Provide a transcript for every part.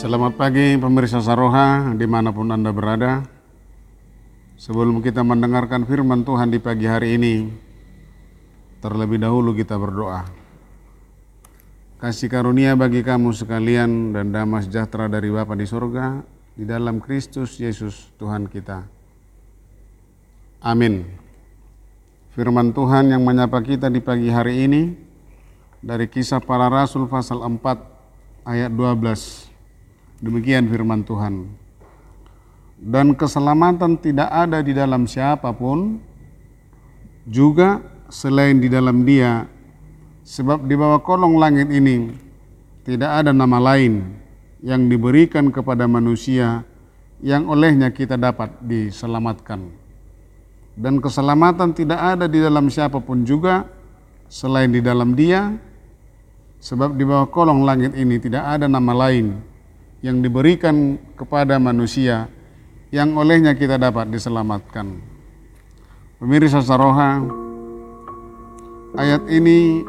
Selamat pagi pemirsa Saroha di mana pun Anda berada. Sebelum kita mendengarkan firman Tuhan di pagi hari ini, terlebih dahulu kita berdoa. Kasih karunia bagi kamu sekalian dan damai sejahtera dari Bapa di sorga, di dalam Kristus Yesus Tuhan kita. Amin. Firman Tuhan yang menyapa kita di pagi hari ini dari kisah para rasul pasal 4 ayat 12. Demikian firman Tuhan. Dan keselamatan tidak ada di dalam siapa pun, juga selain di dalam dia, sebab di bawah kolong langit ini tidak ada nama lain yang diberikan kepada manusia yang olehnya kita dapat diselamatkan. Dan keselamatan tidak ada di dalam siapa pun juga selain di dalam dia, sebab di bawah kolong langit ini tidak ada nama lain yang diberikan kepada manusia yang olehnya kita dapat diselamatkan. Pemirsa Saroha, ayat ini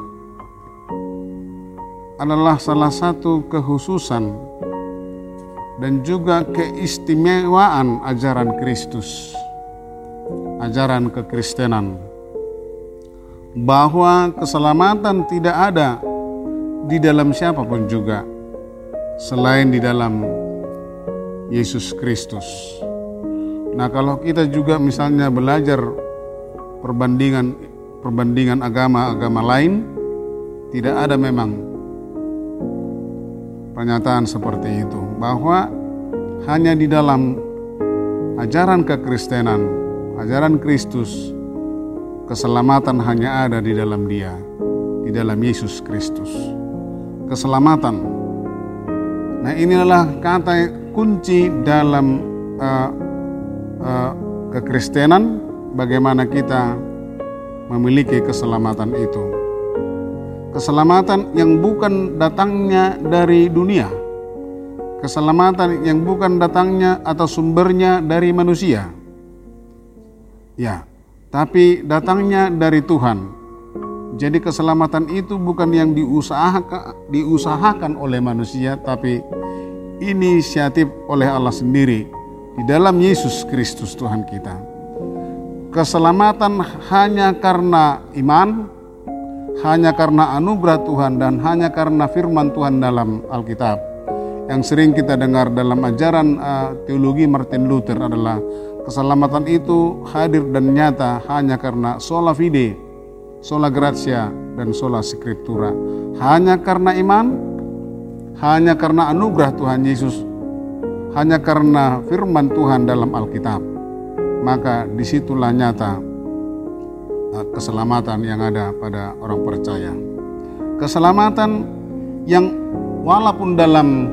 adalah salah satu kehususan dan juga keistimewaan ajaran Kristus, ajaran kekristenan, bahwa keselamatan tidak ada di dalam siapa pun juga selain di dalam Yesus Kristus. Nah, kalau kita juga misalnya belajar perbandingan perbandingan agama-agama lain, tidak ada memang pernyataan seperti itu bahwa hanya di dalam ajaran kekristenan, ajaran Kristus, keselamatan hanya ada di dalam Dia, di dalam Yesus Kristus. Keselamatan. Nah, inilah kata kunci dalam uh, uh, kekristenan bagaimana kita memiliki keselamatan itu. Keselamatan yang bukan datangnya dari dunia. Keselamatan yang bukan datangnya atau sumbernya dari manusia. Ya, tapi datangnya dari Tuhan. Jadi keselamatan itu bukan yang diusahakan, diusahakan oleh manusia, tapi inisiatif oleh Allah sendiri di dalam Yesus Kristus Tuhan kita. Keselamatan hanya karena iman, hanya karena anugerah Tuhan dan hanya karena firman Tuhan dalam Alkitab. Yang sering kita dengar dalam ajaran uh, teologi Martin Luther adalah keselamatan itu hadir dan nyata hanya karena sola fide, sola gratia dan sola scriptura. Hanya karena iman, hanya karena anugerah Tuhan Yesus hanya karena firman Tuhan dalam Alkitab, maka di situlah nyata keselamatan yang ada pada orang percaya. Keselamatan yang walaupun dalam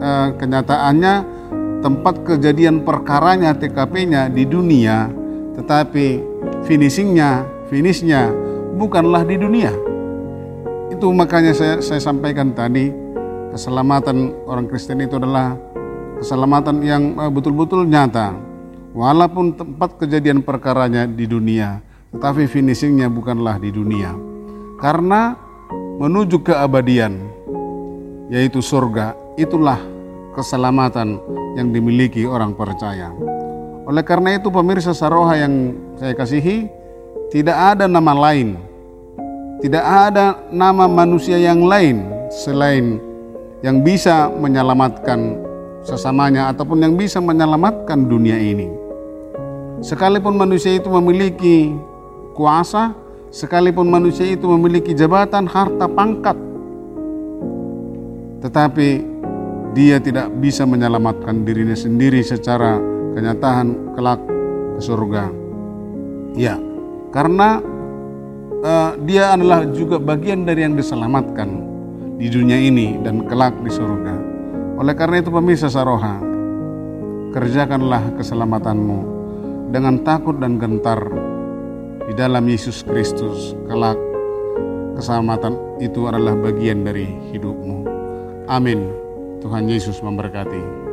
uh, kenyataannya tempat kejadian perkaranya TKP-nya di dunia, tetapi finishingnya, finishnya bukanlah di dunia. Itu makanya saya, saya sampaikan tadi, keselamatan orang Kristen itu adalah keselamatan yang betul-betul nyata. Walaupun tempat kejadian perkaranya di dunia, tetapi finishingnya bukanlah di dunia. Karena menuju keabadian, yaitu surga, itulah keselamatan yang dimiliki orang percaya. Oleh karena itu pemirsa Saroha yang saya kasihi, tidak ada nama lain, tidak ada nama manusia yang lain selain yang bisa menyelamatkan sesamanya ataupun yang bisa menyelamatkan dunia ini. Sekalipun manusia itu memiliki kuasa, sekalipun manusia itu memiliki jabatan, harta, pangkat, tetapi dia tidak bisa menyelamatkan dirinya sendiri secara kenyataan kelak ke surga. Ya, karena uh, dia adalah juga bagian dari yang diselamatkan di dunia ini dan kelak di surga. Oleh karena itu pemirsa Saroha, kerjakanlah keselamatanmu dengan takut dan gentar di dalam Yesus Kristus. Kelak keselamatan itu adalah bagian dari hidupmu. Amin. Tuhan Yesus memberkati.